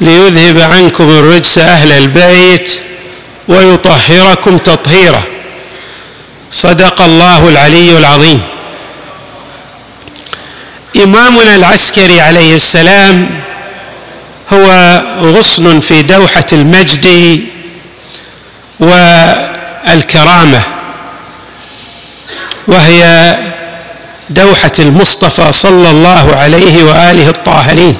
ليذهب عنكم الرجس أهل البيت ويطهركم تطهيرا. صدق الله العلي العظيم. إمامنا العسكري عليه السلام هو غصن في دوحة المجد والكرامة وهي دوحة المصطفى صلى الله عليه وآله الطاهرين.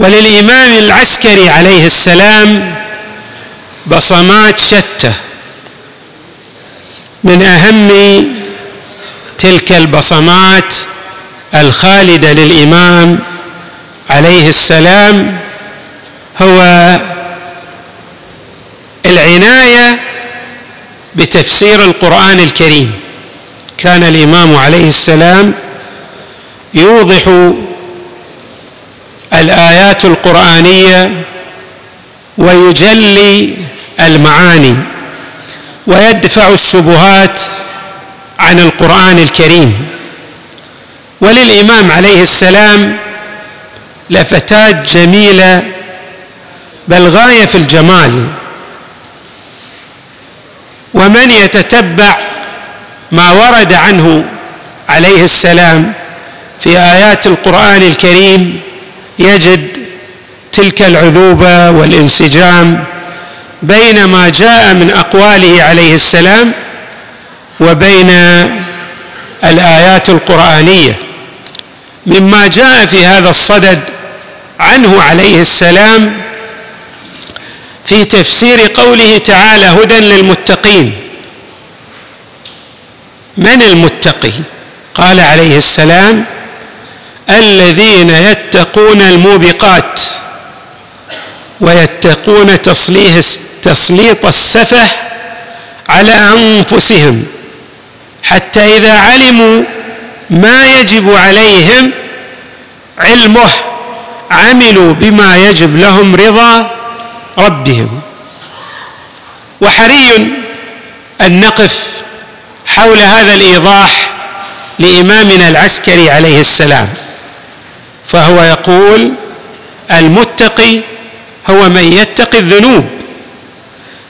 وللإمام العسكري عليه السلام بصمات شتى. من أهم تلك البصمات الخالدة للإمام عليه السلام هو العناية بتفسير القرآن الكريم. كان الإمام عليه السلام يوضح الآيات القرآنية ويجلي المعاني ويدفع الشبهات عن القرآن الكريم. وللإمام عليه السلام لفتات جميلة بل غاية في الجمال. ومن يتتبع ما ورد عنه عليه السلام في آيات القرآن الكريم يجد تلك العذوبة والانسجام بين ما جاء من أقواله عليه السلام وبين الآيات القرآنية مما جاء في هذا الصدد عنه عليه السلام في تفسير قوله تعالى هدى للمتقين من المتقي؟ قال عليه السلام الذين يتقون الموبقات ويتقون تصليه تسليط السفه على أنفسهم حتى إذا علموا ما يجب عليهم علمه عملوا بما يجب لهم رضا ربهم. وحري ان نقف حول هذا الإيضاح لإمامنا العسكري عليه السلام. فهو يقول المتقي هو من يتقي الذنوب.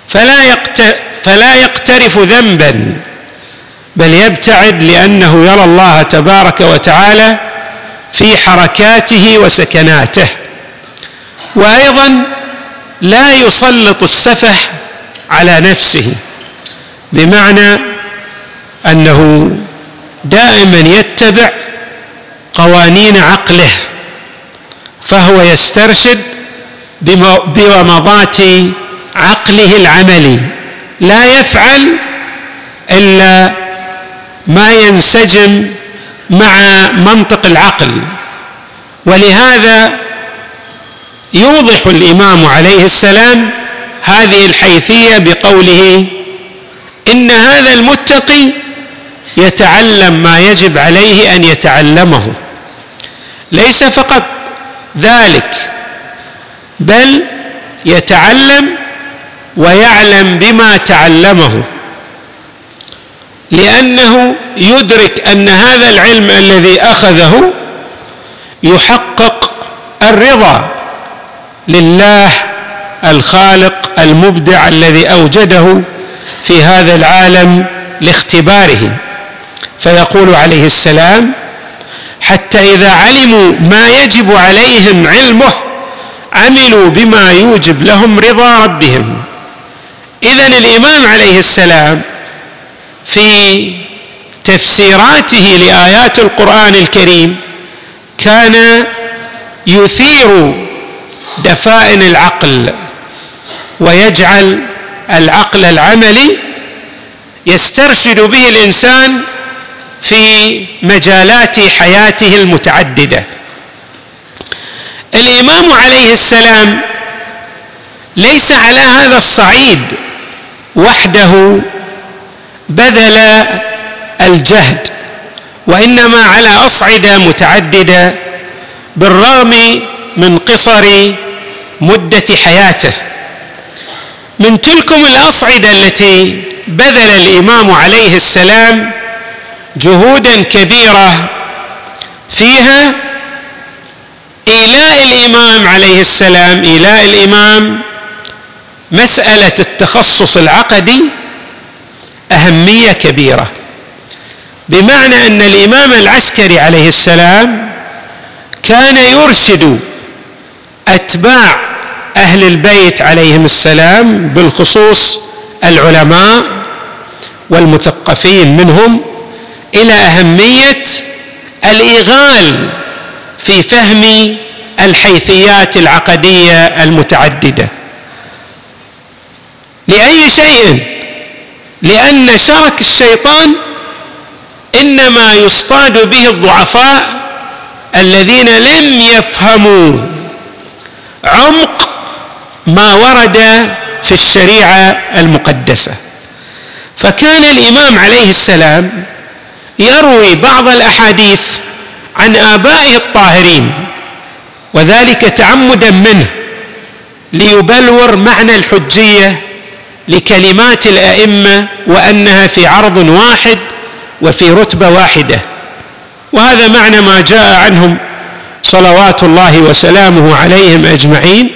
فلا فلا يقترف ذنبا بل يبتعد لأنه يرى الله تبارك وتعالى في حركاته وسكناته. وأيضا لا يسلط السفه على نفسه بمعنى أنه دائما يتبع قوانين عقله. فهو يسترشد بومضات عقله العملي. لا يفعل إلا ما ينسجم مع منطق العقل. ولهذا يوضح الإمام عليه السلام هذه الحيثية بقوله إن هذا المتقي يتعلم ما يجب عليه أن يتعلمه. ليس فقط ذلك بل يتعلم ويعلم بما تعلمه لأنه يدرك أن هذا العلم الذي أخذه يحقق الرضا لله الخالق المبدع الذي أوجده في هذا العالم لاختباره. فيقول عليه السلام حتى إذا علموا ما يجب عليهم علمه عملوا بما يوجب لهم رضا ربهم. اذا الإمام عليه السلام في تفسيراته لآيات القرآن الكريم كان يثير دفائن العقل ويجعل العقل العملي يسترشد به الإنسان في مجالات حياته المتعددة. الإمام عليه السلام ليس على هذا الصعيد وحده بذل الجهد وإنما على أصعدة متعددة بالرغم من قصر مدة حياته. من تلكم الأصعدة التي بذل الإمام عليه السلام جهودا كبيرة فيها إيلاء الإمام عليه السلام إيلاء الإمام مسألة التخصص العقدي أهمية كبيرة. بمعنى أن الإمام العسكري عليه السلام كان يرشد أتباع أهل البيت عليهم السلام بالخصوص العلماء والمثقفين منهم إلى أهمية الإيغال في فهم الحيثيات العقدية المتعددة. لأي شيء؟ لأن شرك الشيطان إنما يصطاد به الضعفاء الذين لم يفهموا عمق ما ورد في الشريعة المقدسة. فكان الإمام عليه السلام يروي بعض الأحاديث عن ابائه الطاهرين وذلك تعمدا منه ليبلور معنى الحجية لكلمات الأئمة وأنها في عرض واحد وفي رتبة واحدة. وهذا معنى ما جاء عنهم صلوات الله وسلامه عليهم أجمعين.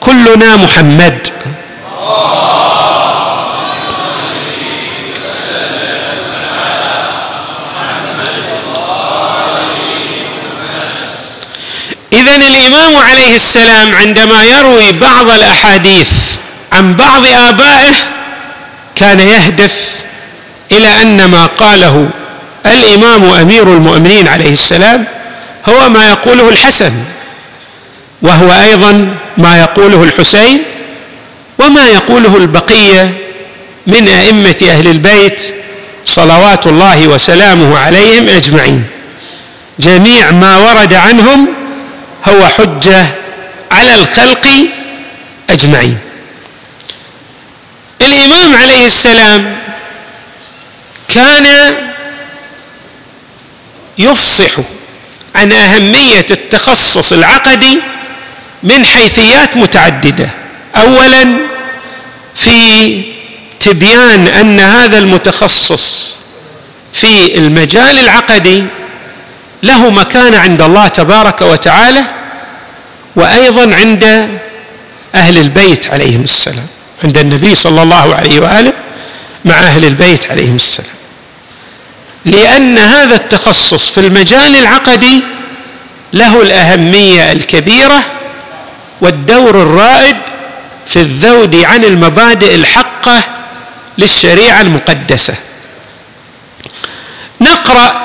كلنا محمد. اذا الإمام عليه السلام عندما يروي بعض الأحاديث عن بعض آبائه كان يهدف إلى أن ما قاله الإمام أمير المؤمنين عليه السلام هو ما يقوله الحسن وهو أيضا ما يقوله الحسين وما يقوله البقية من أئمة أهل البيت صلوات الله وسلامه عليهم أجمعين. جميع ما ورد عنهم هو حجة على الخلق أجمعين. الإمام عليه السلام كان يفصح عن أهمية التخصص العقدي من حيثيات متعددة. اولا في تبيان أن هذا المتخصص في المجال العقدي له مكانه عند الله تبارك وتعالى وأيضا عند أهل البيت عليهم السلام عند النبي صلى الله عليه وآله مع أهل البيت عليهم السلام. لأن هذا التخصص في المجال العقدي له الأهمية الكبيرة والدور الرائد في الذود عن المبادئ الحقة للشريعة المقدسة. نقرأ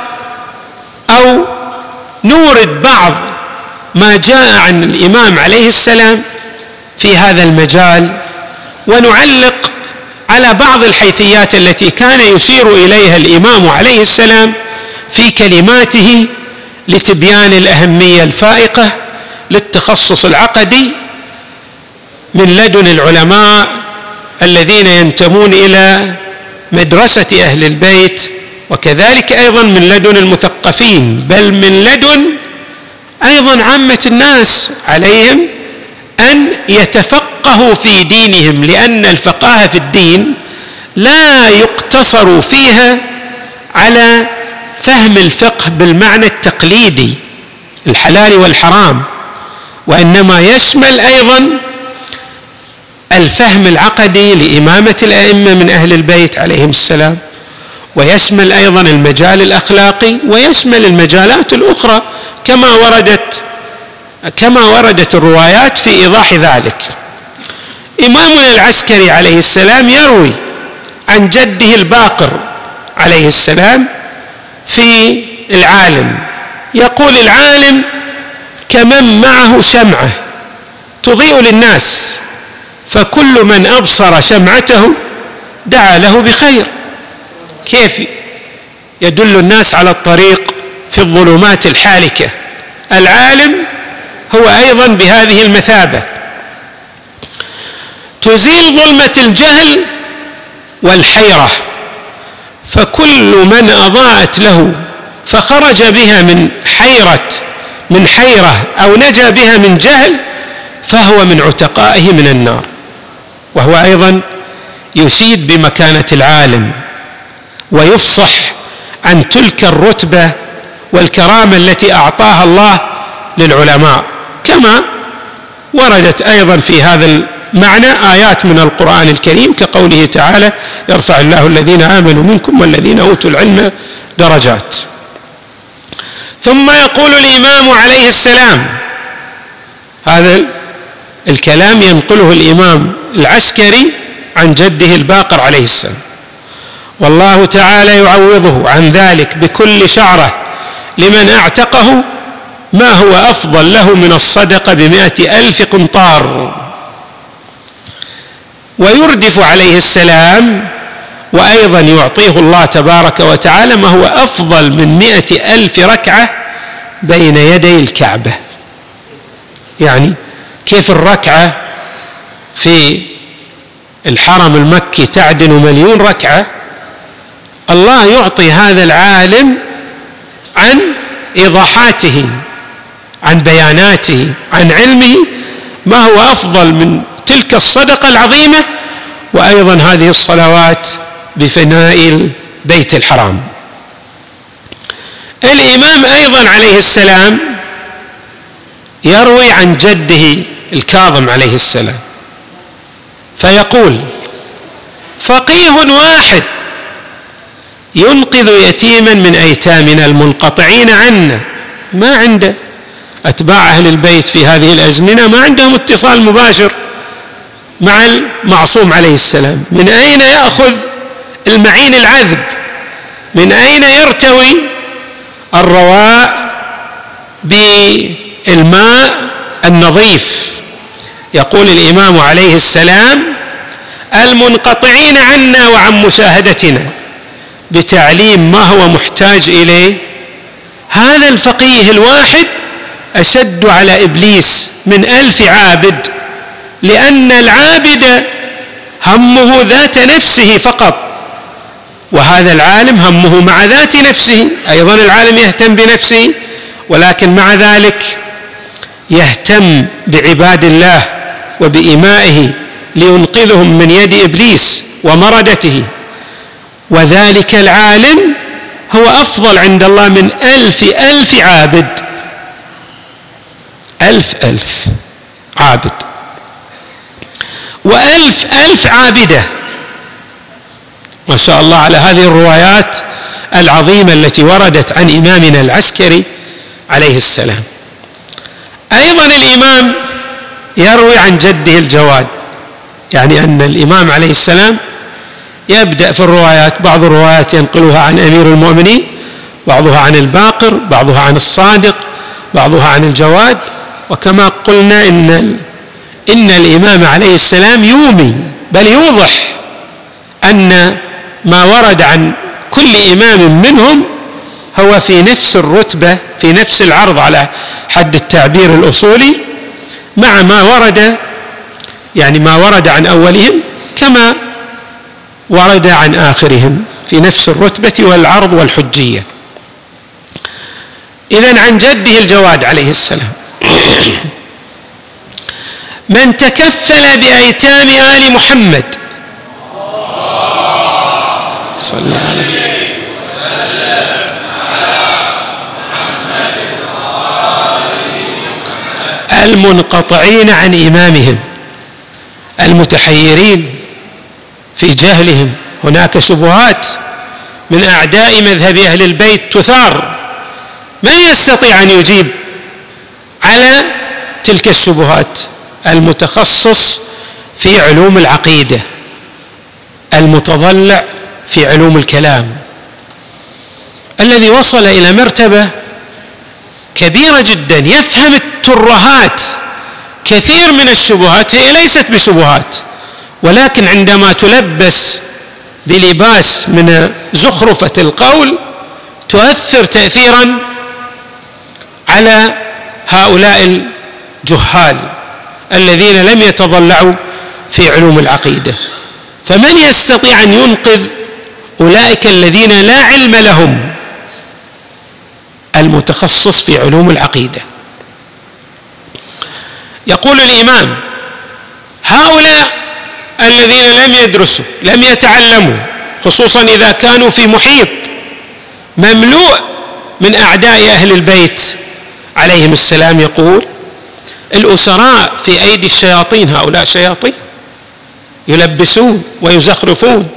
أو نورد بعض ما جاء عن الإمام عليه السلام في هذا المجال ونعلق على بعض الحيثيات التي كان يشير إليها الإمام عليه السلام في كلماته لتبيان الأهمية الفائقة للتخصص العقدي من لدن العلماء الذين ينتمون إلى مدرسة أهل البيت وكذلك أيضا من لدن المثقفين بل من لدن أيضا عامة الناس عليهم أن يتفقهوا في دينهم لأن الفقاهة في الدين لا يقتصر فيها على فهم الفقه بالمعنى التقليدي الحلال والحرام وإنما يشمل أيضا الفهم العقدي لإمامة الأئمة من أهل البيت عليهم السلام. ويشمل أيضا المجال الأخلاقي ويشمل المجالات الأخرى كما وردت كما وردت الروايات في إيضاح ذلك. امامنا العسكري عليه السلام يروي عن جده الباقر عليه السلام في العالم. يقول العالم كمن معه شمعه تضيء للناس فكل من أبصر شمعته دعا له بخير. كيف يدل الناس على الطريق في الظلمات الحالكة. العالم هو أيضا بهذه المثابة. تزيل ظلمة الجهل والحيرة فكل من أضاءت له فخرج بها من حيرة من حيرة أو نجا بها من جهل فهو من عتقائه من النار. وهو أيضا يشيد بمكانة العالم. ويفصح عن تلك الرتبة والكرامة التي أعطاها الله للعلماء. كما وردت أيضا في هذا المعنى آيات من القرآن الكريم كقوله تعالى يرفع الله الذين آمنوا منكم والذين أوتوا العلم درجات. ثم يقول الإمام عليه السلام هذا الكلام ينقله الإمام العسكري عن جده الباقر عليه السلام. والله تعالى يعوضه عن ذلك بكل شعرة لمن اعتقه ما هو أفضل له من الصدقة بمائه ألف قنطار. ويردف عليه السلام وأيضا يعطيه الله تبارك وتعالى ما هو أفضل من مائه ألف ركعة بين يدي الكعبة. يعني كيف الركعة في الحرم المكي تعدل مليون ركعة الله يعطي هذا العالم عن إيضاحاته عن بياناته عن علمه ما هو أفضل من تلك الصدقة العظيمة وأيضا هذه الصلوات بفناء البيت الحرام. الإمام أيضا عليه السلام يروي عن جده الكاظم عليه السلام فيقول فقيه واحد ينقذ يتيما من أيتامنا المنقطعين عنا. ما عنده أتباع أهل البيت في هذه الأزمنة ما عندهم اتصال مباشر مع المعصوم عليه السلام. من أين يأخذ المعين العذب؟ من أين يرتوي الرواء بالماء النظيف؟ يقول الإمام عليه السلام المنقطعين عنا وعن مشاهدتنا. بتعليم ما هو محتاج إليه. هذا الفقيه الواحد أشد على إبليس من ألف عابد لأن العابد همه ذات نفسه فقط وهذا العالم همه مع ذات نفسه أيضا العالم يهتم بنفسه ولكن مع ذلك يهتم بعباد الله وبإمائه لينقذهم من يد إبليس ومردته. وذلك العالم هو أفضل عند الله من ألف ألف عابد. ألف ألف عابد. وألف ألف عابدة. ما شاء الله على هذه الروايات العظيمة التي وردت عن إمامنا العسكري عليه السلام. أيضا الإمام يروي عن جده الجواد. يعني أن الإمام عليه السلام يبدأ في الروايات بعض الروايات ينقلها عن أمير المؤمنين بعضها عن الباقر بعضها عن الصادق بعضها عن الجواد. وكما قلنا إن إن الإمام عليه السلام يومي بل يوضح أن ما ورد عن كل إمام منهم هو في نفس الرتبة في نفس العرض على حد التعبير الأصولي مع ما ورد يعني ما ورد عن أولهم كما ورد عن آخرهم في نفس الرتبة والعرض والحجية. اذا عن جده الجواد عليه السلام. من تكفل بأيتام آل محمد. صلى عليه المنقطعين عن إمامهم. المتحيرين. في جهلهم. هناك شبهات من أعداء مذهب أهل البيت تثار. من يستطيع أن يجيب على تلك الشبهات المتخصص في علوم العقيدة المتضلع في علوم الكلام الذي وصل إلى مرتبة كبيرة جدا. يفهم الترهات. كثير من الشبهات هي ليست بشبهات. ولكن عندما تلبس بلباس من زخرفة القول تؤثر تأثيرا على هؤلاء الجهال الذين لم يتضلعوا في علوم العقيدة. فمن يستطيع أن ينقذ أولئك الذين لا علم لهم المتخصص في علوم العقيدة؟ يقول الإمام هؤلاء الذين لم يدرسوا لم يتعلموا خصوصا إذا كانوا في محيط مملوء من أعداء أهل البيت. عليهم السلام يقول الأسراء في أيدي الشياطين هؤلاء شياطين يلبسون ويزخرفون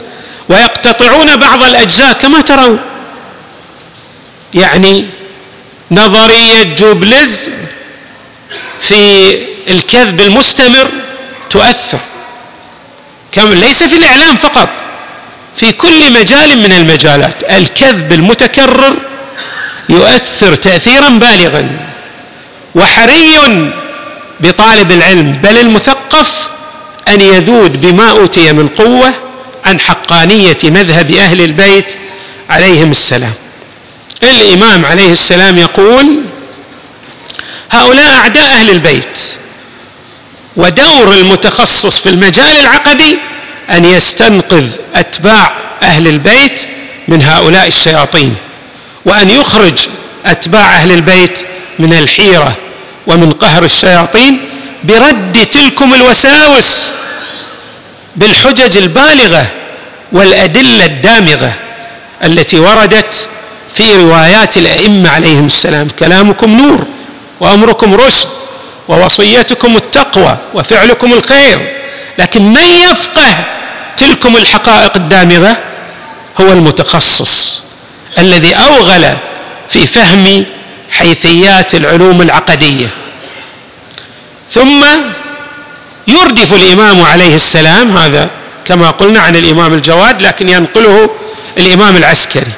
ويقتطعون بعض الأجزاء كما ترون. يعني نظرية جوبلز في الكذب المستمر تؤثر. كم ليس في الإعلام فقط في كل مجال من المجالات. الكذب المتكرر يؤثر تاثيرا بالغا وحري بطالب العلم بل المثقف أن يذود بما أوتي من قوة عن حقانية مذهب أهل البيت عليهم السلام. الإمام عليه السلام يقول هؤلاء أعداء أهل البيت ودور المتخصص في المجال العقدي أن يستنقذ أتباع أهل البيت من هؤلاء الشياطين وأن يخرج أتباع أهل البيت من الحيرة ومن قهر الشياطين برد تلكم الوساوس بالحجج البالغة والأدلة الدامغة التي وردت في روايات الأئمة عليهم السلام. كلامكم نور وأمركم رشد. ووصيتكم التقوى وفعلكم الخير لكن من يفقه تلكم الحقائق الدامغة؟ هو المتخصص الذي أوغل في فهم حيثيات العلوم العقدية. ثم يردف الإمام عليه السلام هذا كما قلنا عن الإمام الجواد لكن ينقله الإمام العسكري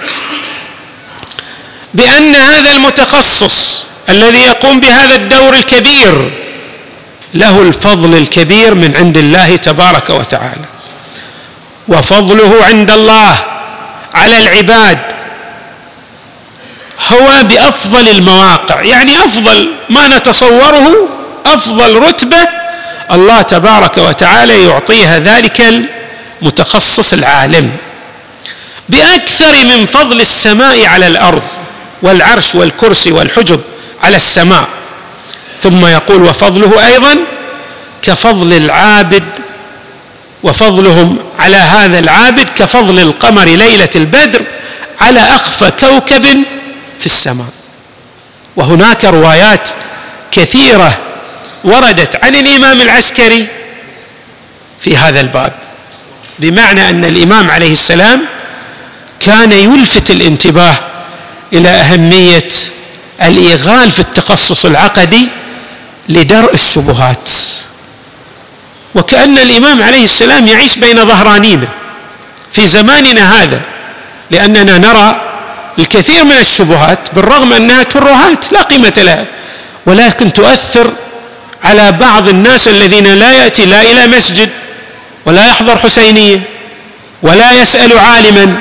بأن هذا المتخصص الذي يقوم بهذا الدور الكبير له الفضل الكبير من عند الله تبارك وتعالى. وفضله عند الله على العباد. هو بأفضل المواقع يعني أفضل ما نتصوره أفضل رتبة الله تبارك وتعالى يعطيها ذلك المتخصص العالم. بأكثر من فضل السماء على الأرض والعرش والكرسي والحجب على السماء. ثم يقول وفضله أيضا كفضل العابد وفضلهم على هذا العابد كفضل القمر ليلة البدر على اخفى كوكب في السماء. وهناك روايات كثيرة وردت عن الإمام العسكري في هذا الباب بمعنى أن الإمام عليه السلام كان يلفت الانتباه إلى أهمية الإيغال في التخصص العقدي لدرء الشبهات. وكأن الإمام عليه السلام يعيش بين ظهرانينا في زماننا هذا لأننا نرى الكثير من الشبهات بالرغم أنها ترهات لا قيمة لها ولكن تؤثر على بعض الناس الذين لا يأتي لا إلى مسجد ولا يحضر حسينية ولا يسأل عالما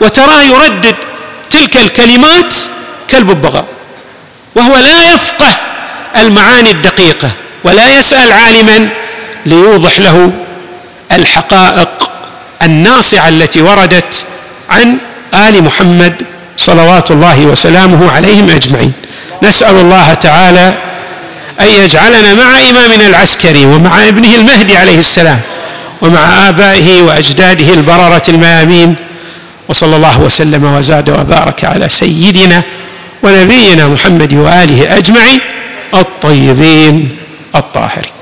وتراه يردد تلك الكلمات كالببغاء وهو لا يفقه المعاني الدقيقة ولا يسأل عالما ليوضح له الحقائق الناصعه التي وردت عن آل محمد صلوات الله وسلامه عليهم أجمعين. نسأل الله تعالى أن يجعلنا مع إمامنا العسكري ومع ابنه المهدي عليه السلام ومع آبائه وأجداده البررة الميامين. وصلى الله وسلم وزاد وبارك على سيدنا ونبينا محمد وآله أجمعين الطيبين الطاهرين.